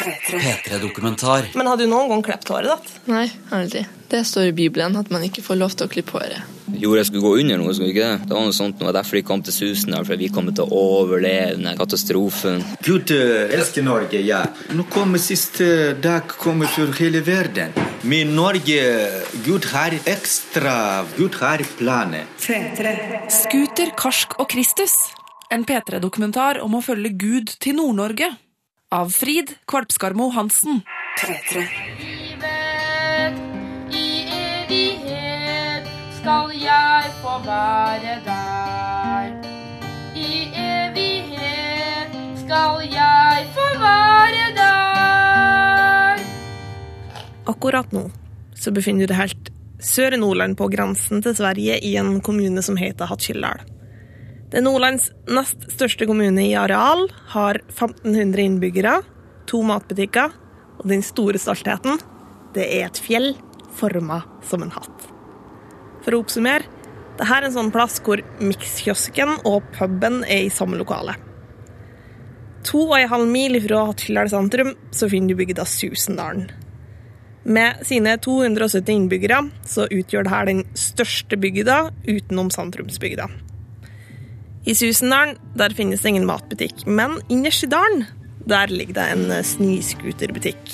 P3-dokumentar. Men har du noen gang klippet håret ditt? Nei, aldri. Det står i Bibelen at man ikke får lov til å klippe håret. Jo, jeg skulle gå under noe, skulle ikke det? Det var noe sånt, det var derfor de kom til Susen, for vi kom til å overleve denne katastrofen. Gud eh, elsker Norge, ja. Nå kommer siste dag kommer for hele verden. Men Norge, Gud har ekstra. Gud har planer. Scooter, Karsk og Kristus. En P3-dokumentar om å følge Gud til Nord-Norge. Av Frid Kvalpskarmo Hansen. 3-3 I evighet skal jeg få være der. I evighet skal jeg få være der. Akkurat nå så befinner du deg helt sør i Nordland på grensen til Sverige i en kommune som heter Hattfjelldal. Det er Nordlands nest største kommune i areal, har 1500 innbyggere, to matbutikker, og den store stoltheten, det er et fjell forma som en hatt. For å oppsummere, dette er en sånn plass hvor mikskiosken og puben er i samme lokale. To og en halv mil fra Hattfjelldal sentrum så finner du bygda Susendalen. Med sine 270 innbyggere så utgjør dette den største bygda utenom sentrumsbygda. I Susendalen der finnes det ingen matbutikk, men innerst i dalen der ligger det en eh, snøscooterbutikk.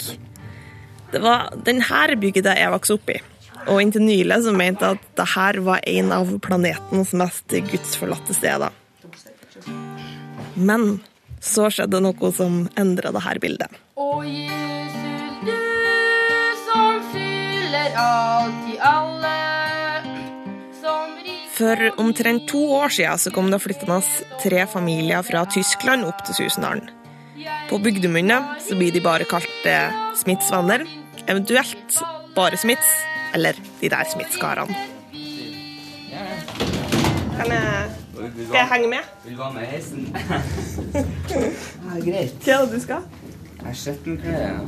Det var denne bygda jeg vokste opp i, og inntil nylig så mente jeg at dette var en av planetens mest gudsforlatte steder. Men så skjedde noe som endra dette bildet. Å Jesus, du som fyller alt i alle. For omtrent to år siden så kom det flyttende tre familier fra Tyskland opp til Susendalen. På bygdemunne så blir de bare kalt eh, Smiths venner, eventuelt bare Smiths, eller de der Smiths-karene. Kan jeg, skal jeg henge med? Vil du være med heisen? ja, greit. Hva er det du skal? Jeg er skjettenklær.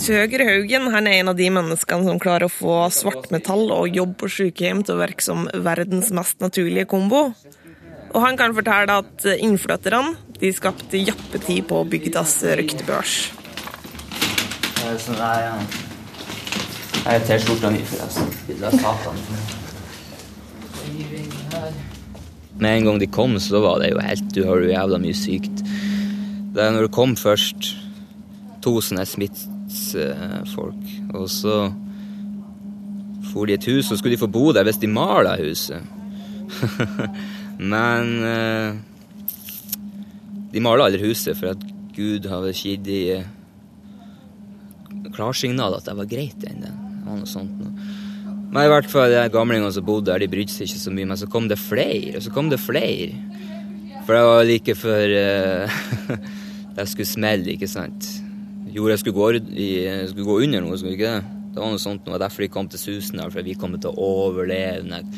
Tøger Haugen han er en av de menneskene som klarer å få svartmetall og jobb på sykehjem til å virke som verdens mest naturlige kombo. Og han kan fortelle at innflytterne de skapte jappetid på bygdas ryktebørs. Sånn der, ja. Jeg er T-skjorta mi, forresten. Med en gang de kom, så var det jo helt Du har jo jævla mye sykt. Det er når det kom først to sånne Smiths-folk, og så for de et hus, og skulle de få bo der hvis de maler huset. Men eh, de maler aldri huset, for at Gud har vel gitt de eh, klarsignal at det var greit ennå. Det var noe sånt. Men i hvert fall de gamlingene som bodde der, de brydde seg ikke så mye. Men så kom det flere, og så kom det flere. For det var like før uh, det skulle smelle, ikke sant. Jorda skulle gå, jeg skulle gå under noe, skulle ikke det? Det var noe sånt det var Derfor de kom til susen, for vi kom til å overleve den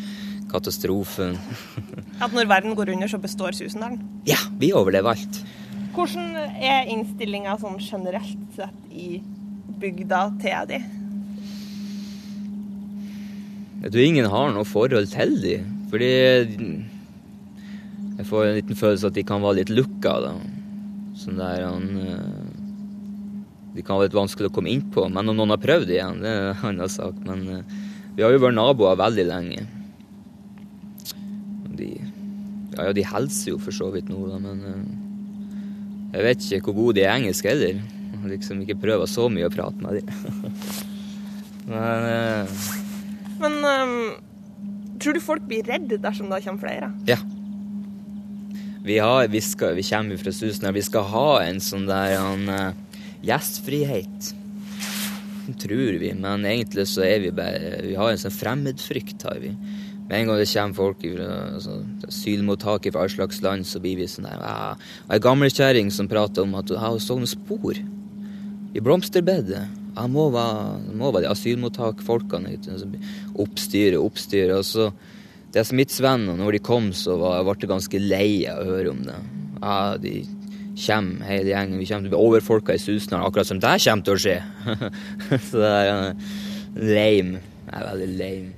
katastrofen. At når verden går under, så består Susendalen. ja, vi overlever alt. Hvordan er innstillinga sånn generelt sett i bygda til de? Jeg tror ingen har noe forhold til de. Fordi jeg får en liten følelse at de kan være litt lukka. da. Sånn der han eh, De kan være litt vanskelig å komme inn på. Men om noen har prøvd igjen, det er en annen sak. Men eh, vi har jo vært naboer veldig lenge. De, ja, ja, de hilser jo for så vidt nå, da, men eh, jeg vet ikke hvor gode de er i engelsk heller. Liksom ikke prøver så mye å prate med dem. men eh, Men um, tror du folk blir redde dersom det kommer flere? Ja. Vi, har, vi, skal, vi kommer fra Susna. Vi skal ha en sånn der han gjestfrihet. Tror vi, men egentlig så er vi bare Vi har en sånn fremmedfrykt, har vi. Med en gang det kommer folk fra altså, asylmottaket fra all slags land, så blir vi sånn der ah. Og Ei gamlekjerring som prater om at hun så noen spor i blomsterbedet. Jeg må være, de asylmottakfolkene. ikke sant, som Oppstyre, oppstyre. Og så det er smittsvenner. Når de kom, så var, ble jeg ganske lei av å høre om det. Ja, de kommer, hele gjengen. Vi kommer til å bli overfolka i Susnaren, akkurat som det kommer til å skje. så det er lame. Det er veldig lame.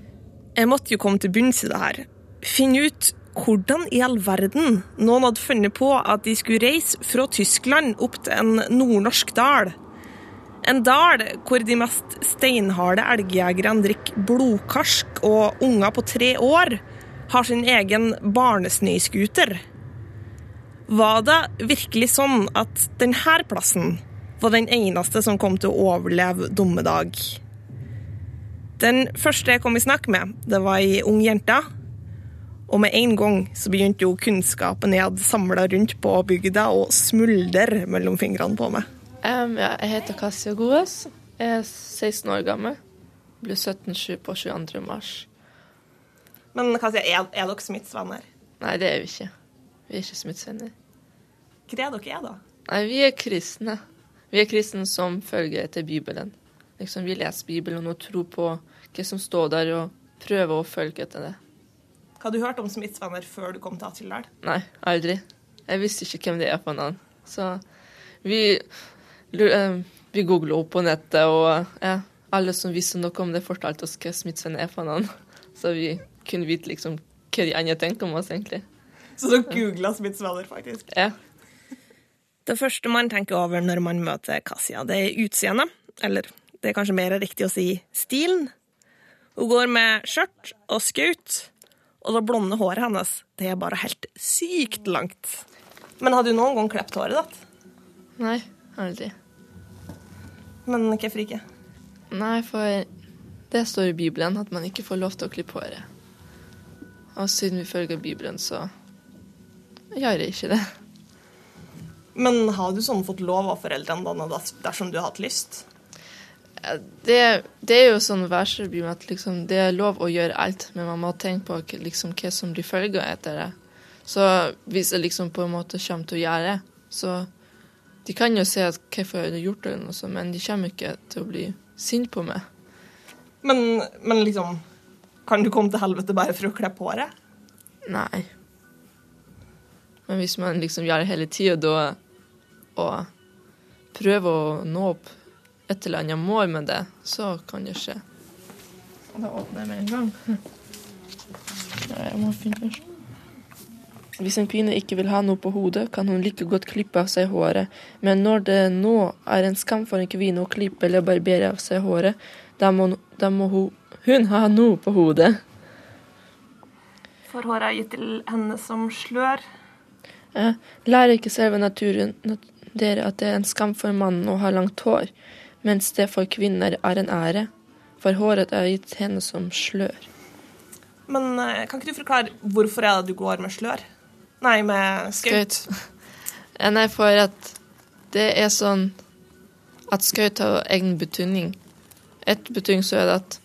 Jeg måtte jo komme til bunns i det her. Finne ut hvordan i all verden noen hadde funnet på at de skulle reise fra Tyskland opp til en nordnorsk dal. En dal hvor de mest steinharde elgjegerne drikker blodkarsk, og unger på tre år har sin egen barnesnøscooter. Var det virkelig sånn at denne plassen var den eneste som kom til å overleve dommedag? Den første jeg kom i snakk med, det var ei ung jente. Og med en gang så begynte jo kunnskapen jeg hadde samla rundt på bygda å smuldre mellom fingrene på meg. Um, ja, jeg heter Kasia Goes. Jeg er 16 år gammel. Blir 17 på 22. mars. Men Kasia, er, er dere smittsvenner? Nei, det er vi ikke. Vi er ikke smittsvenner. Hva er dere er, da? Nei, vi er kristne. Vi er kristne som følger etter Bibelen. Liksom, vi leser Bibelen og tror på hva som står der, og prøver å følge etter det. Hva har du hørt om smittsvenner før du kom til Atildal? Nei, aldri. Jeg visste ikke hvem det er på navn. Så vi, eh, vi googla opp på nettet, og ja, alle som visste noe om det, fortalte oss hva smittsvenner er for navn. Så vi kunne vite liksom hva de andre tenker om oss, egentlig. Så da googla smittsvenner, faktisk? Ja. Det første man tenker over når man møter Kasia, det er utseendet. Eller det er kanskje mer riktig å si stilen. Hun går med skjørt og skaut, og det blonde håret hennes det er bare helt sykt langt. Men har du noen gang klept håret ditt? Nei, aldri. Men hvorfor ikke? Nei, for det står i Bibelen at man ikke får lov til å klippe håret. Og siden vi følger Bibelen, så gjør ikke det. Men har du sånn fått lov av foreldrene dine dersom du har hatt lyst? Det, det er jo sånn værsebibel at liksom, det er lov å gjøre alt, men man må tenke på liksom, hva som blir følger etter det. Så hvis jeg liksom på en måte kommer til å gjøre det, så De kan jo se at hvorfor jeg har gjort det, eller noe sånt, men de kommer ikke til å bli sinte på meg. Men, men liksom Kan du komme til helvete bare for å på håret? Nei. Men hvis man liksom gjør det hele tida, da og prøver å nå opp et eller annet mål med det, så kan det skje. Og da åpner jeg med en gang. Jeg må finne først. Hvis en kvinne ikke vil ha noe på hodet, kan hun like godt klippe av seg håret, men når det nå er en skam for en kvinne å klippe eller barbere av seg håret, da må, da må hun, hun ha noe på hodet. For håret er gitt til henne som slør. Eh, lærer ikke selve naturen dere at det er en skam for mannen å ha langt hår, mens det for kvinner er en ære, for håret er gitt henne som slør. Men eh, kan ikke du forklare hvorfor er det du går med slør? Nei, med skaut. Eh, Nei, for at det er sånn at skaut har egen betydning. Et betydning så er det at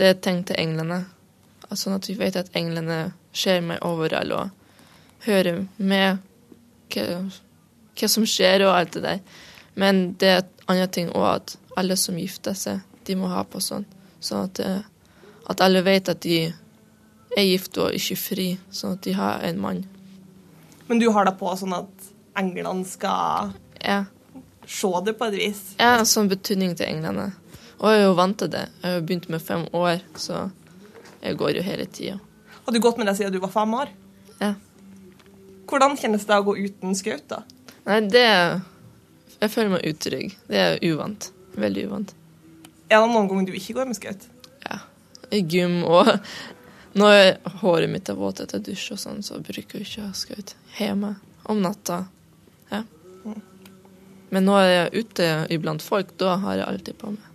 det er tenkt til englene. Sånn at vi vet at englene ser meg overalt og hører med hva, hva som skjer og alt det der. Men det er et annet ting òg at alle som gifter seg, de må ha på sånn. Sånn at, at alle vet at de er gift og ikke fri, sånn at de har en mann. Men du har det på sånn at englene skal Ja. se det på et vis. Ja, sånn betydning til englene. Og jeg er jo vant til det. Jeg har jo begynt med fem år, så jeg går jo hele tida. Har du gått med det siden du var fem år? Ja. Hvordan kjennes det å gå uten skaut, da? Nei, det Jeg føler meg utrygg. Det er uvant. Veldig uvant. Er det noen ganger du ikke går med skaut? Ja. I gym og når håret mitt er våt etter dusj og sånn, så bruker jeg ikke å ha skaut hjemme om natta. Ja. Men når jeg er ute iblant folk, da har jeg alltid på meg.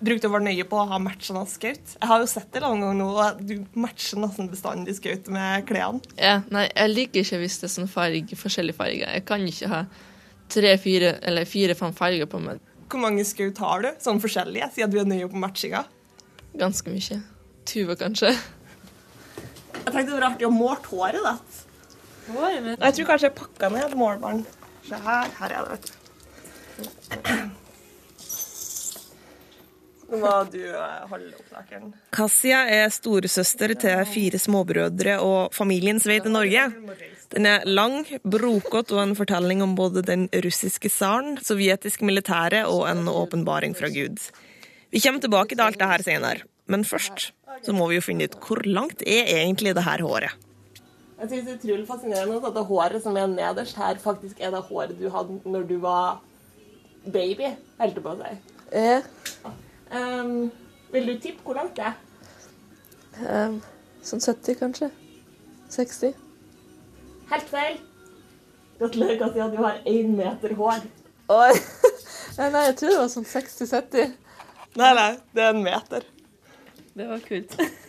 Brukte å være nøye på å ha matchende skaut. Jeg har jo sett det noen ganger nå, og du matcher nesten bestandig skaut med klærne. Ja, nei, jeg liker ikke hvis det er sånn farg, forskjellige farger. Jeg kan ikke ha tre-fire eller fire-fem farger på meg. Hvor mange skaut har du? Sånn forskjellige, siden du er nøye på matchinga. Ganske mye. 20, kanskje. Jeg tenkte det var artig å måle håret ditt. Jeg tror kanskje jeg pakka ned målbaren. Se her. Her er det, vet du. Nå må du eh, holde opptakeren. Kassia er storesøster til fire småbrødre og familiens vei til Norge. Den er lang, brokete og en fortelling om både den russiske tsaren, sovjetisk militære og en åpenbaring fra Gud. Vi kommer tilbake til alt det her senere. Men først så må vi jo finne ut hvor langt er egentlig det her håret. Jeg synes det er utrolig fascinerende at det håret som er nederst her, faktisk er det håret du hadde når du var baby, holdt jeg på å si. Eh, vil du tippe hvor langt det er? Um, sånn 70, kanskje? 60? Helt feil. Gratulerer, Kasia, du har én meter hår. Oi! nei, nei, jeg tror det var sånn 60-70. Nei, nei, det er en meter. Det var kult.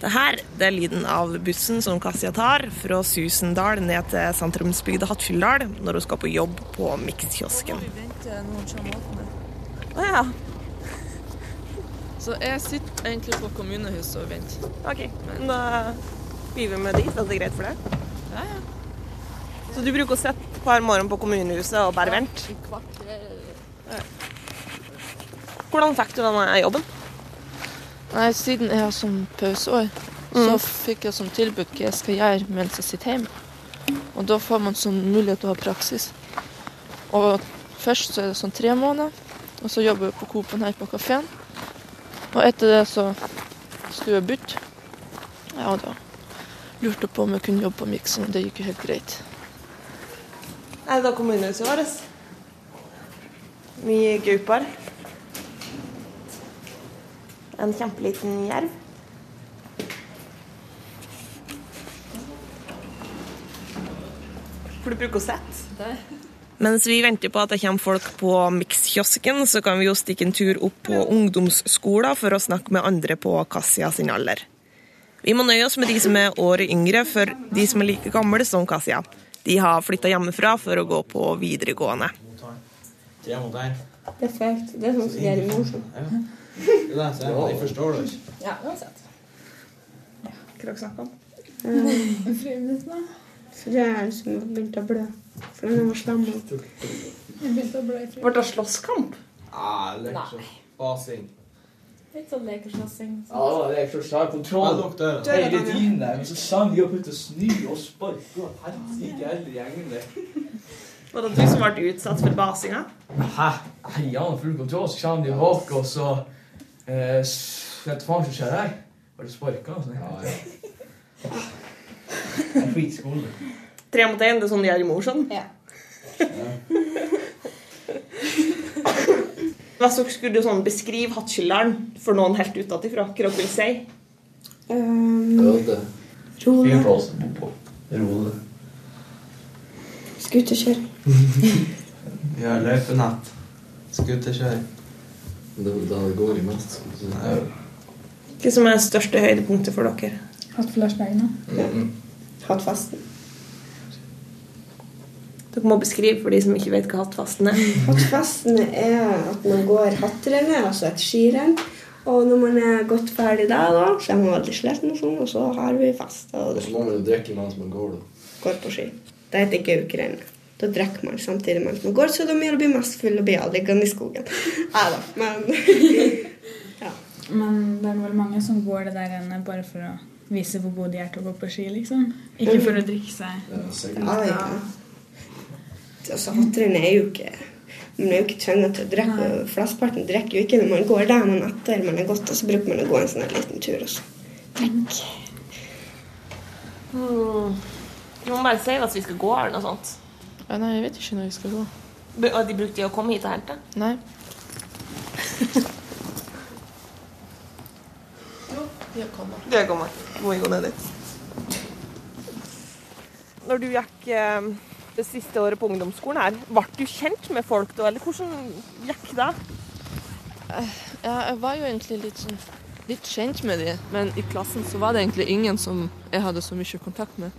Det her det er lyden av bussen som Kasia tar fra Susendal ned til sentrumsbygda Hattfjelldal når hun skal på jobb på Mix-kiosken. Vi venter noen sjamatene. Å ja. Så jeg sitter egentlig på kommunehuset og venter. OK. Men da blir vi med dit, Er det greit for deg. Ja, ja. Så du bruker å sitte hver morgen på kommunehuset og bare vente? Ja. Hvordan fikk du denne jobben? Nei, siden jeg har sånn pauseår, så fikk jeg som tilbud hva jeg skal gjøre mens jeg sitter hjemme. Og da får man sånn mulighet til å ha praksis. Og først så er det sånn tre måneder, og så jobber jeg på Coop-en her på kafeen. Og etter det så skulle jeg bytte. Ja, og da lurte jeg på om jeg kunne jobbe på Miksen, og det gikk jo helt greit. Er det da kommunehuset vårt? Mye gauper. En kjempeliten jerv. For du bruker å sette? Mens vi venter på at det kommer folk på Mix-kiosken, så kan vi jo stikke en tur opp på ungdomsskolen for å snakke med andre på Kassia sin alder. Vi må nøye oss med de som er året yngre, for de som er like gamle som Kassia, de har flytta hjemmefra for å gå på videregående. Tre mot én. Perfekt. Det er sånn som gjør i morsom. Det er det, så jeg, forstår det ikke. Ja, uansett. Hva dere snakker om? Friminuttene. Frøen som begynte begynt å blø. For hun var slem. Ble det slåsskamp? Ah, leksjon. Basing. Litt sånn lekeslåssing. Ja, det var har kontroll hele tiden der, men så sang de opp ut og snur og sparker og helsike hele gjengen der. Var det du som ble utsatt for basinga? Hæ? Ja, Jeg har full kontroll, så kommer de bak, og så eh, Vet du faen hva som skjer her? Var det sparka? Altså. Ja, ja. Jeg er skitskole. Tre mot én, det er sånn de gjør i Mosjøen? Ja. Hvis dere skulle sånn beskrive Hattskilleren for noen helt utenfra, hva dere vil si? Um. Rolig. Fyrplassen på. Rode. Skuterkjøring. Vi har løypenett. Skuterkjøring. Det er det går i mest. Hva som er det største høydepunktet for dere? Hatt flashbagene. Hatt fasten. Dere må beskrive for de som ikke vet hva hattfasten er. Hattfasten er at man går hattrennet, altså et skirenn. Og når man er godt ferdig der, da, så er man veldig sliten, og sånn, og så har vi fest og så må man jo drikke mens man går, da. går på ski. Det heter gaukrenn. Da drikker man samtidig mens man går, så da blir man mest full og blir liggende i skogen. Ja da, men Men det er vel mange som går det der rennet bare for å vise hvor gode de er til å gå på ski, liksom. Ikke for å drikke seg. Ja, sikkert. Ja, ja. Altså, hattrennet er jo ikke Man er jo ikke tvunget til å drikke. Flesteparten drikker jo ikke når man går der, men etter man er gått, og så bruker man å gå en sånn liten tur. Og så. drikke. Mm. Du må bare si at vi skal gå eller noe sånt. Ja, nei, jeg vet ikke når vi skal gå. B Og de brukte å komme hit og hente? Nei. Jo, de har kommet. De har kommet. Må vi gå ned dit. Når du gikk eh, det siste året på ungdomsskolen her, ble du kjent med folk da, eller hvordan gikk det? Ja, jeg var jo egentlig litt sånn litt kjent med dem, men i klassen så var det egentlig ingen som jeg hadde så mye kontakt med.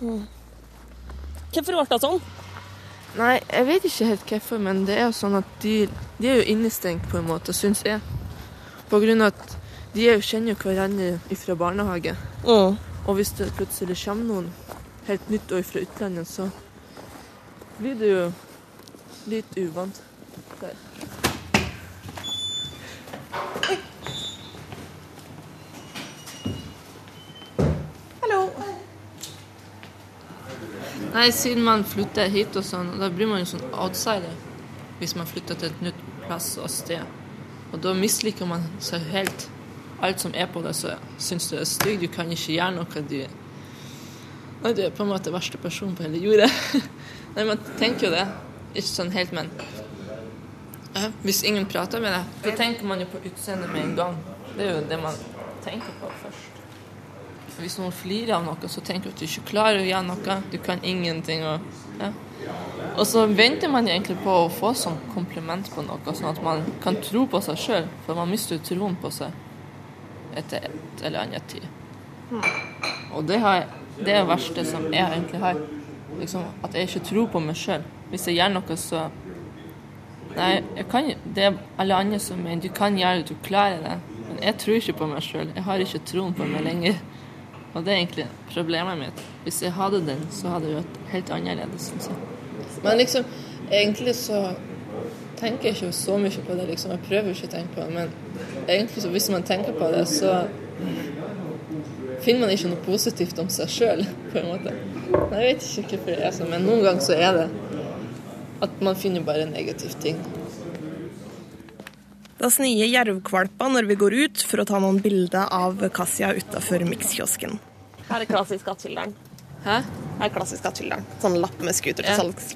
Hvorfor ble det sånn? Nei, jeg vet ikke helt hvorfor, men det er jo sånn at de, de er jo innestengt på en måte, syns jeg. På grunn av at de jo kjenner jo hverandre fra barnehage. Mm. Og hvis det plutselig kommer noen helt nytt og fra utlandet, så blir det jo litt uvant. Der. Hallo. Nei, siden man flytter hit og sånn, da blir man jo sånn outsider hvis man flytter til et nytt plass og sted. Og da misliker man seg helt. Alt som er på deg, så syns du er stygg. Du kan ikke gjøre noe. Du, Nei, du er på en måte verste person på hele jorda. Nei, man tenker jo det. Ikke sånn helt, men ja, Hvis ingen prater med deg, så tenker man jo på utseendet med en gang. Det er jo det man tenker på først. Hvis noen flirer av noe, så tenker du at du ikke klarer å gjøre noe. Du kan ingenting. Og, ja. og så venter man egentlig på å få sånn kompliment på noe, sånn at man kan tro på seg sjøl. For man mister jo troen på seg etter et eller annet tid. Og det, har, det er det verste som jeg egentlig har. Liksom, at jeg ikke tror på meg sjøl. Hvis jeg gjør noe, så Nei, jeg kan, det er alle andre som mener du kan gjøre det, du klarer det. Men jeg tror ikke på meg sjøl. Jeg har ikke troen på meg lenger. Og det er egentlig problemet mitt. Hvis jeg hadde den, så hadde det vært helt annerledes, syns jeg. Men liksom, egentlig så tenker jeg ikke så mye på det. liksom. Jeg prøver ikke å tenke på det, men egentlig så hvis man tenker på det, så finner man ikke noe positivt om seg sjøl, på en måte. Jeg vet ikke hvorfor det er sånn, men noen ganger så er det at man finner bare negative ting. Da snier jervkvalper når vi går ut for å ta noen bilder av Kasia utafor mikskiosken. Her er klassisk Gattkilderen. Hæ? Her er klassisk Gattkilderen. Sånn lapp med scooter til Ja. salgs.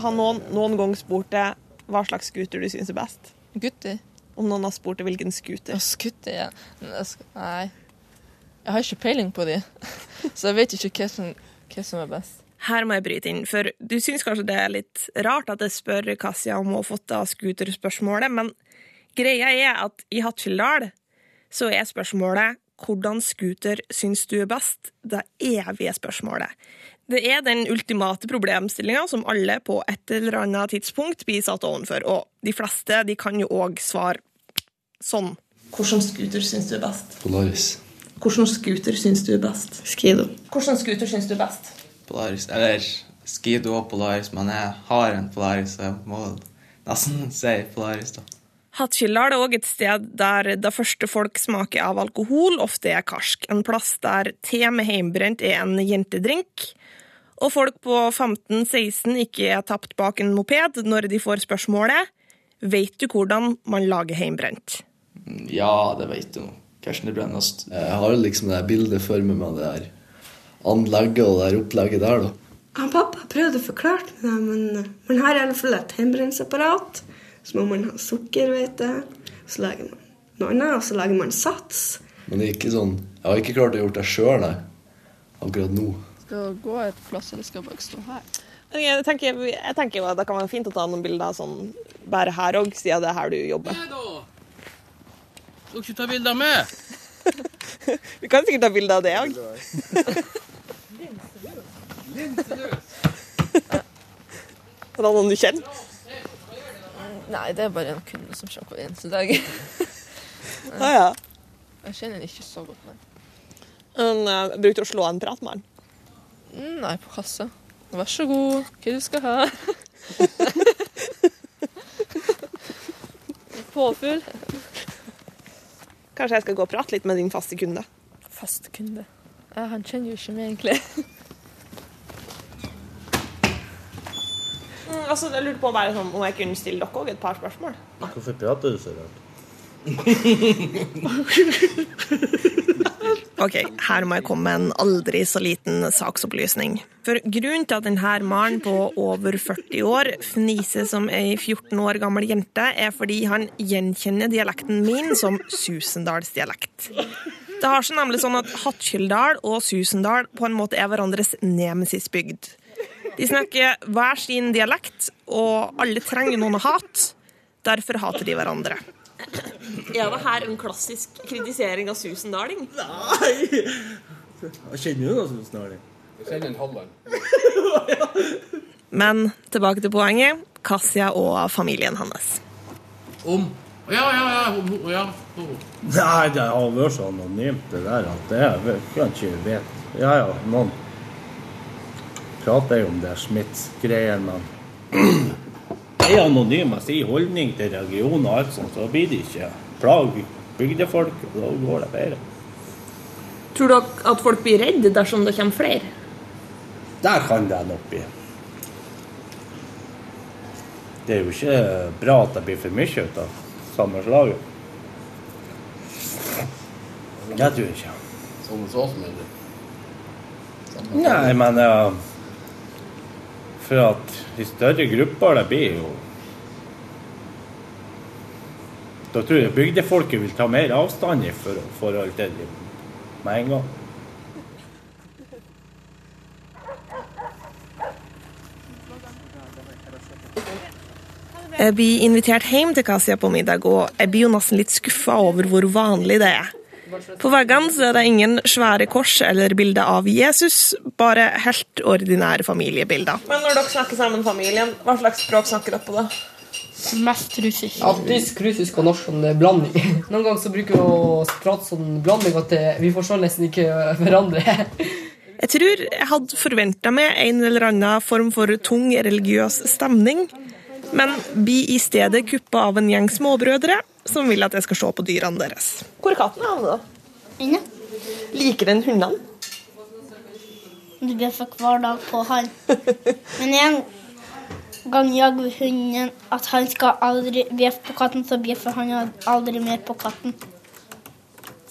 Har noen noen gang spurt deg hva slags scooter du syns er best? Gutter? Om noen har spurt deg hvilken scooter? Skutter, ja. Nei. Jeg har ikke peiling på de, så jeg vet ikke hva som, hva som er best. Her må jeg bryte inn, for du syns kanskje det er litt rart at jeg spør Kasia om hun har fått av scooterspørsmålet, men greia er at i Hattfjelldal så er spørsmålet hvordan scooter syns du er best, det evige spørsmålet. Det er den ultimate problemstillinga som alle på et eller annet tidspunkt blir satt ovenfor, og de fleste de kan jo òg svare sånn. Hvordan scooter syns du er best? Polaris. Hvordan scooter syns du er best? Skido. Hvordan scooter syns du er best? Polaris. Eller Skido og Polaris, men jeg har en Polaris, så jeg må nesten si Polaris, da. Hattfjelldal er òg et sted der det første folk smaker av alkohol, ofte er karsk. En plass der te med heimbrent er en jentedrink. Og folk på 15-16 ikke er tapt bak en moped når de får spørsmålet Vet du hvordan man lager heimbrent? Ja, det vet du nå. Hvordan det brennes. Jeg har liksom det bildet for meg med det her anlegget og det her opplegget der, da. Han pappa prøvde å forklare det, men eh, man har i alle fall et hjemmebrennsapparat. Så må man ha sukker, vet du. Så lager man noe annet, og så lager man sats. Men det er ikke sånn Jeg har ikke klart å gjøre det sjøl, nei. Akkurat nå. Skal det gå et plass, eller skal du bare stå her? Jeg tenker, jeg tenker jo at det kan være fint å ta noen bilder sånn bare her òg, siden det er her du jobber. Skal ikke ta bilde av meg? Vi kan sikkert ta bilde av det òg. Er det noen du kjenner? Nei, det er bare en kunde som kommer hver eneste dag. Ah, ja. Jeg kjenner den ikke så godt, men Han uh, brukte å slå en prat med han. Mm, Nei, på kassa. Vær så god, hva du skal ha? Påfyll. Kanskje jeg skal gå og prate litt med din faste kunde. Faste kunde. Ja, han kjenner jo ikke meg, egentlig. Mm, altså, jeg lurte på bare sånn, om jeg kunne stille dere også et par spørsmål. Hvorfor prater du så rart? Ok, her må jeg komme med en aldri så liten saksopplysning. For grunnen til at denne mannen på over 40 år fniser som ei 14 år gammel jente, er fordi han gjenkjenner dialekten min som Susendalsdialekt. Det har seg nemlig sånn at Hattfjelldal og Susendal på en måte er hverandres nemesisbygd. De snakker hver sin dialekt, og alle trenger noen å hate. Derfor hater de hverandre. Er det her en klassisk kritisering av susendaling? Nei! Jeg kjenner jo noe Susan Darling. Jeg kjenner en Halland. Men tilbake til poenget. Kasia og familien hans. Om? Ja, ja, ja. ho- ja. Om. Nei, det har vært så anonymt, det der, at det er- kan ikke vite. Ja, ja, noen prater jo om det smittsgreiene, men er anonym. Jeg sier holdning til regionen og alt sånt, så blir det ikke plag bygdefolk, og da går det bedre. Tror dere at folk blir redde dersom det kommer flere? Der kan det ende opp i. Det er jo ikke bra at det blir for mye ut av samme slaget. Det tror jeg ikke. Sånn så som er det. Nei, men ja, For at de større grupper det blir jo Da tror jeg bygdefolket vil ta mer avstand i for, forhold til det med en gang. Jeg blir invitert hjem til Kasia på middag, og jeg blir jo nesten litt skuffa over hvor vanlig det er. På veggene så er det ingen svære kors eller bilder av Jesus, bare helt ordinære familiebilder. Men når dere snakker sammen, familien, hva slags språk snakker dere på da? Mest russisk. Ja, tysk, russisk og norsk sånn blanding. Noen ganger så bruker vi å prate sånn blanding at vi forstår nesten ikke hverandre. Jeg tror jeg hadde forventa meg en eller annen form for tung religiøs stemning, men blir i stedet kuppa av en gjeng småbrødre som vil at jeg skal se på dyrene deres. Hvor er katten havnet, da? Inne. Liker den hundene? Du bjeffer hver dag på han. Men en gang jager hunden at han skal aldri bjeffe på katten, så bjeffer han aldri mer på katten.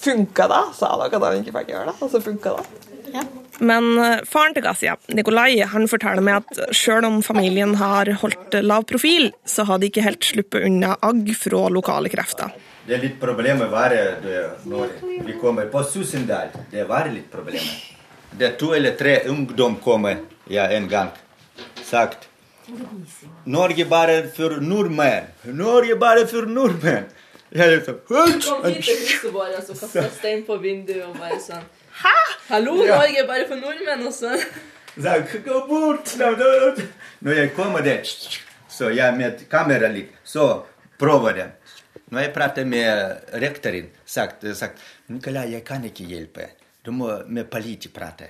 Funka det? Sa dere at han ikke fikk gjøre det, og så funka det? Ja. Men eh, faren til Gazia, Nikolai, han forteller meg at selv om familien har holdt lav profil, så har de ikke helt sluppet unna agg fra lokale krefter. Det er litt problemer være det, når vi kommer på Susendal. Det var litt problemer. Det er to eller tre ungdom kommer ja, en gang. Sagt Norge bare for nordmenn. Norge bare for nordmenn. Jeg liksom, Kom hit til huset vårt og kasta stein på vinduet og bare sånn Hæ? Hallo, Ja. Norge er bare for nordmenn også. Sagt, gå bort! Når jeg kommer der, så jeg med kamera litt, så prøver jeg. Når jeg prater med rektoren, sagt, sagt Nikolai, jeg kan ikke hjelpe. Du må med politi prate.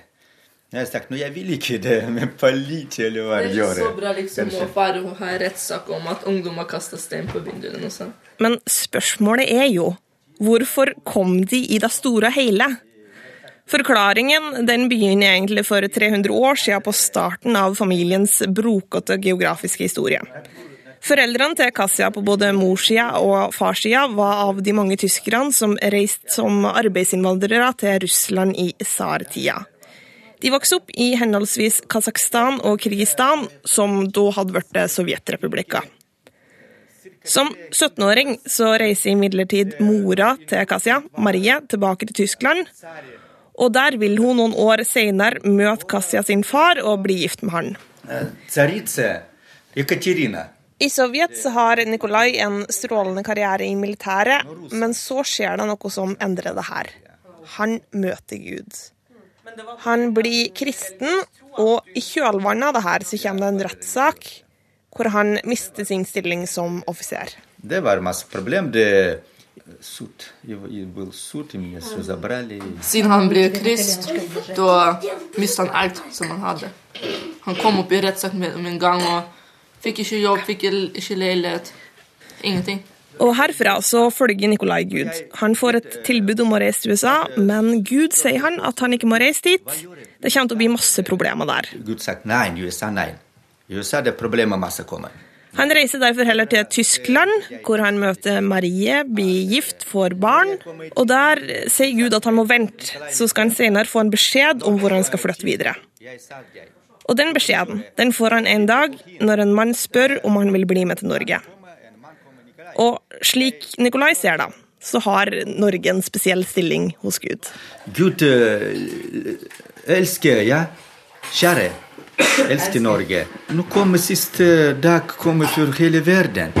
Jeg har sagt, nå jeg vil ikke det med politi eller hva Det er ikke så bra liksom å fare og ha rettssak om at ungdommer kaster stein på vinduene og sånn. Men spørsmålet er jo hvorfor kom de i det store og hele? Forklaringen den begynner egentlig for 300 år siden på starten av familiens brokete geografiske historie. Foreldrene til Kasia på både morssida og farssida var av de mange tyskerne som reiste som arbeidsinnvandrere til Russland i tsartida. De vokste opp i henholdsvis Kasakhstan og Kirgistan, som da hadde blitt sovjetrepublikker. Som 17-åring så reiser imidlertid mora til Kasia, Marie, tilbake til Tyskland. Og der vil hun noen år senere møte Kasia sin far og bli gift med han. Э, I Sovjet så har Nikolai en strålende karriere i militæret, men så skjer det noe som endrer det her. Han møter Gud. Han blir kristen, og i kjølvannet av det her så kommer det en rettssak hvor han mister sin stilling som offiser. Det var masse problem. Det суд. Его- и был суд, и меня все забрали. Siden han ble krist, da mistet han alt som han hadde. Han kom opp i rettssak med om en gang og fikk ikke jobb, fikk ikke leilighet. Ingenting. Og herfra så følger Nikolai Gud. Han får et tilbud om å reise til USA, men Gud sier han at han ikke må reise dit. Det kommer til å bli masse problemer der. Gud sagt nei, USA nei. I USA det problemet masse kommer. Han reiser derfor heller til Tyskland, hvor han møter Marie, blir gift, får barn. Og der sier Gud at han må vente, så skal han senere få en beskjed om hvor han skal flytte videre. Og den beskjeden den får han en dag når en mann spør om han vil bli med til Norge. Og slik Nikolai ser det, så har Norge en spesiell stilling hos Gud. Gud eh, elsker, ja. Kjære, elsker Norge. Nå kommer siste dag kommer for hele verden.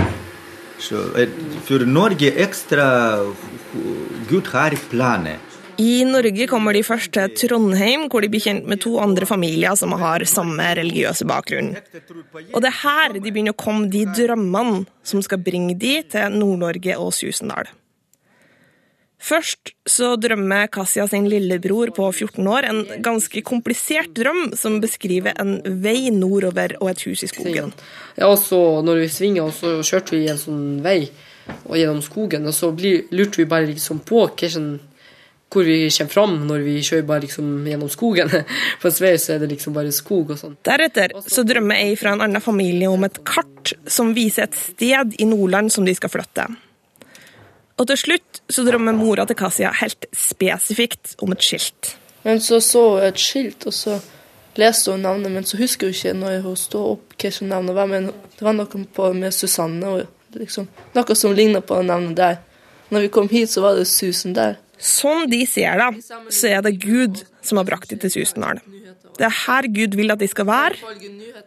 Så eh, for Norge ekstra Gud har planer. I Norge kommer de først til Trondheim, hvor de blir kjent med to andre familier som har samme religiøse bakgrunn. Og det er her de begynner å komme de drømmene som skal bringe de til Nord-Norge og Susendal. Først så drømmer Kasia sin lillebror på 14 år en ganske komplisert drøm som beskriver en vei nordover og et hus i skogen. Ja, og så når vi svinger, og så kjørte vi en sånn vei og gjennom skogen, og så blir, lurte vi bare liksom på sånn, hvor vi kommer fram når vi kjører bare liksom gjennom skogen. På en vei så er det liksom bare skog og sånn. Deretter så drømmer ei fra en annen familie om et kart som viser et sted i Nordland som de skal flytte. Og til slutt så drømmer mora til Kasia helt spesifikt om et skilt. Men så så et skilt, og så leste hun navnet, men så husker hun ikke når hun stod opp hva som navnet var. Men det var noe på med Susanne, og liksom, noe som ligner på navnet der. Når vi kom hit, så var det Susan der. Sånn de ser det, så er det Gud som har brakt dem til Susendalen. Det er her Gud vil at de skal være,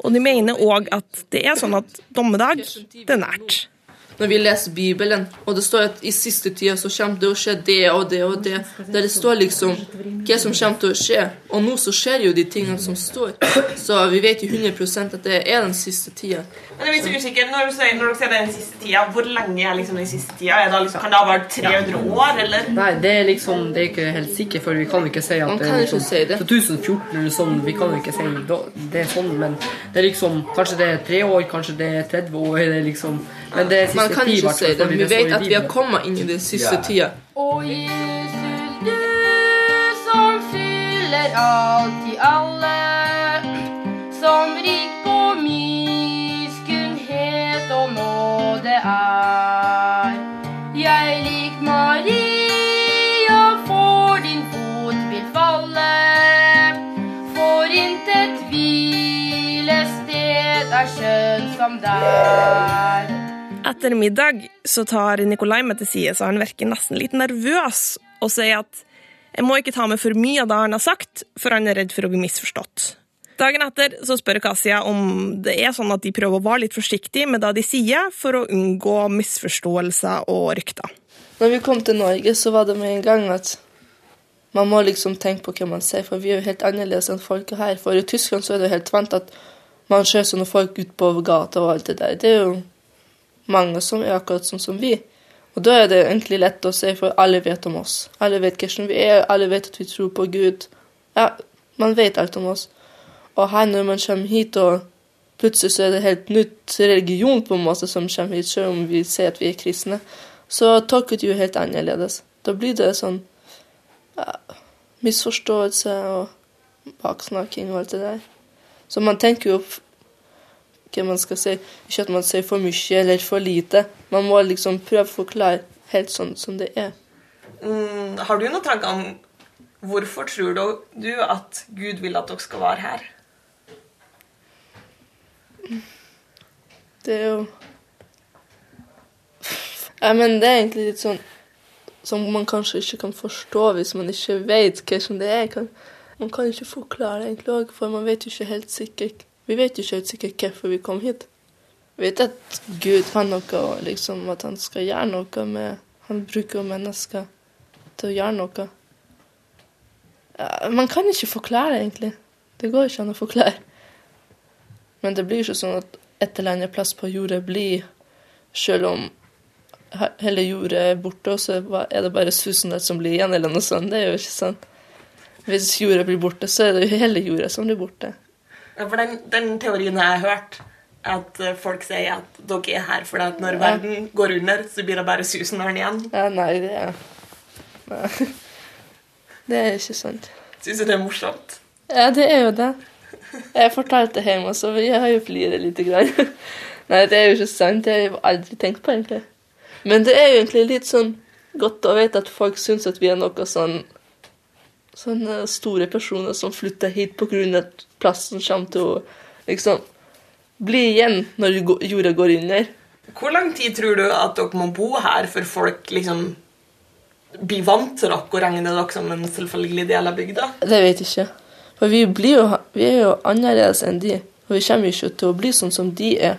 og de mener òg at det er sånn at dommedag, det er nært. Når vi leser Bibelen, og det står at i siste tida så kommer det å skje det og det og det, der det står liksom hva som kommer til å skje. Og nå så skjer jo de tingene som står. Så vi vet jo 100% at det er den siste tida. Men jeg er litt så usikker, Når du sier, når dere sier den siste tida, hvor lenge er liksom den siste tida? Er det liksom, kan det ha vært 300 år, eller? Nei, det er liksom Det er ikke helt sikkert, for vi kan ikke si at Man det kan er ikke liksom, si det. 2014 eller sånn, vi kan ikke si det er sånn, men det er liksom Kanskje det er tre år, kanskje det er 30 år, det er liksom Men det er siste Man kan ikke si det, vi vet at vi har kommet inn i den siste Ja. tida. Og Jesus, du som fyller alt i alle, som rik på miskunnhet og nåde er. Jeg lik Maria for din fot vil falle, for intet hvilested er skjønt som der. Etter middag så tar Nikolai meg til side, så han virker nesten litt nervøs, og sier at jeg må ikke ta med for mye av det han har sagt, for han er redd for å bli misforstått. Dagen etter så spør Kasia om det er sånn at de prøver å være litt forsiktige med det de sier, for å unngå misforståelser og rykter. Når vi kom til Norge, så var det med en gang at man må liksom tenke på hva man sier, for vi er jo helt annerledes enn folket her. For i Tyskland så er det jo helt vant at man ser sånne folk ute på gata og alt det der. Det er jo mange som er akkurat sånn som vi. Og da er det egentlig lett å si, for alle vet om oss. Alle vet hvordan vi er, alle vet at vi tror på Gud. Ja, man vet alt om oss. Og her når man kommer hit, og plutselig så er det helt nytt religion på en måte som kommer hit, selv om vi ser at vi er kristne, så tolker det jo helt annerledes. Da blir det sånn ja, misforståelse og baksnakking og alt det der. Så man tenker jo hva man skal si. Ikke at man sier for mye eller for lite. Man må liksom prøve å forklare helt sånn som det er. Mm, har du noen tanker om hvorfor tror du, du at Gud vil at dere skal være her? Det er jo Ja, men det er egentlig litt sånn som man kanskje ikke kan forstå hvis man ikke vet hva som det er. Man kan ikke forklare det egentlig òg, for man vet jo ikke helt sikkert Vi vet jo ikke sikkert hvorfor vi kom hit. Vi vet at Gud har noe, liksom at han skal gjøre noe med Han bruker mennesker til å gjøre noe. Man kan ikke forklare, egentlig. Det går ikke an å forklare. Men det blir ikke sånn at et eller annet plass på jordet blir, selv om hele jordet er borte, så er det bare Susandet som blir igjen, eller noe sånt. Det er jo ikke sånn. Hvis jordet blir borte, så er det jo hele jordet som blir borte. For den, den teorien har jeg hørt. At eh, folk sier at dere er her fordi at når Ja. verden går under, så blir det bare Susendalen igjen. Ja, nei, det er Nei. Det er ikke sant. Syns du det er morsomt? Ja, det er jo det. Jeg fortalte det hjemme, så vi har jo fliret lite Grann. Nei, det er jo ikke sant. Det har jeg aldri tenkt på, egentlig. Men det er jo egentlig litt sånn godt å vite at folk syns at vi er noe sånn Sånne store personer som flytter hit på av at plassen kommer til å liksom bli igjen når jorda går under. Hvor lang tid tror du at dere må bo her før folk liksom blir vant til dere og regner dere som en selvfølgelig del av bygda? Det vet jeg ikke. For vi, blir jo, vi er jo annerledes enn de. Og vi kommer jo ikke til å bli sånn som de er.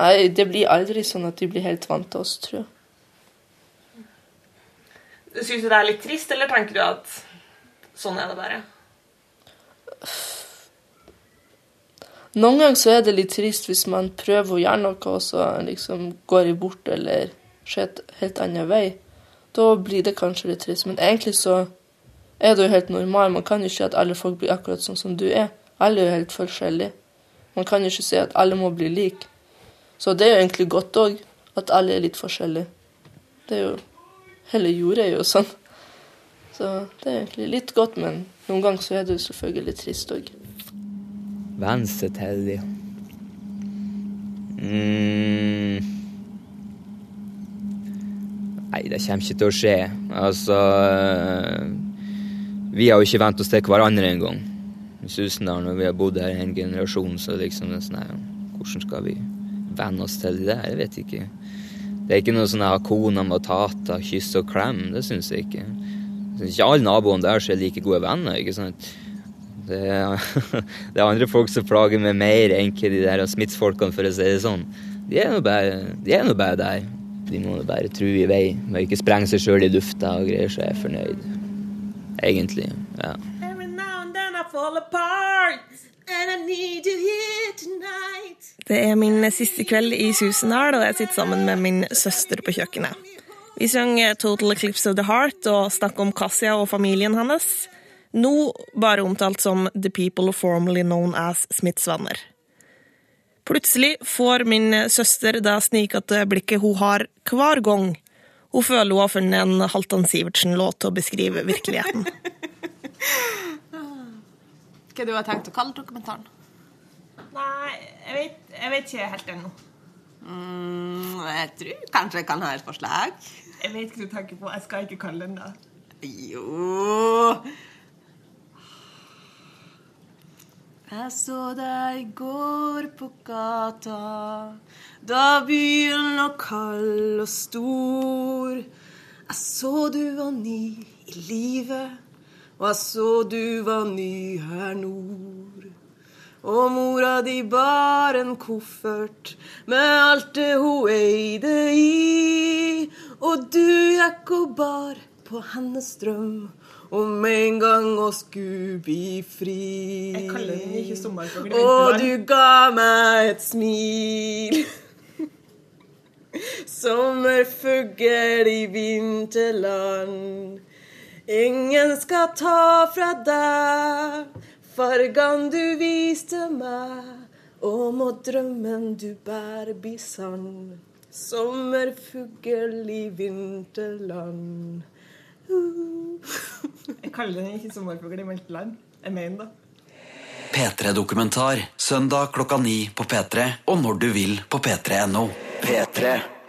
Nei, det blir aldri sånn at de blir helt vant til oss, tror jeg. Syns du det er litt trist, eller tenker du at sånn er det bare? Noen ganger så er det litt trist hvis man prøver å gjøre noe, og så liksom går i bort eller ser et helt annen vei. Da blir det kanskje litt trist. Men egentlig så er det jo helt normalt. Man kan jo ikke at alle folk blir akkurat sånn som du er. Alle er jo helt forskjellige. Man kan jo ikke si at alle må bli like. Så det er jo egentlig godt òg, at alle er litt forskjellige. Det er jo Hele jorda er jo sånn. Så det er egentlig litt godt, men noen ganger så er det jo selvfølgelig litt trist òg. Venstre til de. Mm. Nei, Nei, det kommer ikke til å skje. Altså eh, Vi har jo ikke vent oss til hverandre engang. Susendal, når vi har bodd her en generasjon, så liksom det er sånn her, Hvordan skal vi venne oss til det? Jeg vet ikke. Det er ikke noe sånn at kona med tata, kyss og klem. Det syns jeg ikke. Jeg synes ikke alle naboene der er like gode venner. ikke sant? Det er, det er andre folk som plager meg mer enn ikke de der smittsfolkene, for å si det sånn. De er nå bare, de er nå bare der. De må nå bare tru i vei Må ikke sprenge seg sjøl i lufta og greier, så jeg er fornøyd. Egentlig. Ja. Every now and then I fall apart, and I need you here tonight. Det er min siste kveld i Susendal, og jeg sitter sammen med min søster på kjøkkenet. Vi synger Total Eclipse of the Heart og snakker om Kasia og familien hennes. Nå bare omtalt som The People Formerly Known as Smiths venner. Plutselig får min søster det snikete blikket hun har hver gang hun føler hun har funnet en Halvdan Sivertsen-låt til å beskrive virkeligheten. Hva du har tenkt å kalle dokumentaren? Nei, jeg vet, jeg vet ikke helt ennå. Mm, jeg tror kanskje jeg kan ha et forslag. Jeg vet hva du tenker på. Jeg skal ikke kalle den det. Jo Jeg så deg i går på gata, da byen lå kald og stor. Jeg så du var ny i livet, og jeg så du var ny her nord. Og mora di bar en koffert med alt det hun eide i. Og du gikk og bar på hennes drøm om en gang å skulle bli fri. Jeg kaller den ikke sommerfugl Og du ga meg et smil. Sommerfugl i vinterland. Ingen skal ta fra deg fargene du viste meg. Og må drømmen du bærer bli sann. Sommerfugl i vinterland. Jeg kaller den ikke sommerfugl i vinterland. Jeg mener det. P3-dokumentar søndag klokka ni på P3 og når du vil på p3.no. P3.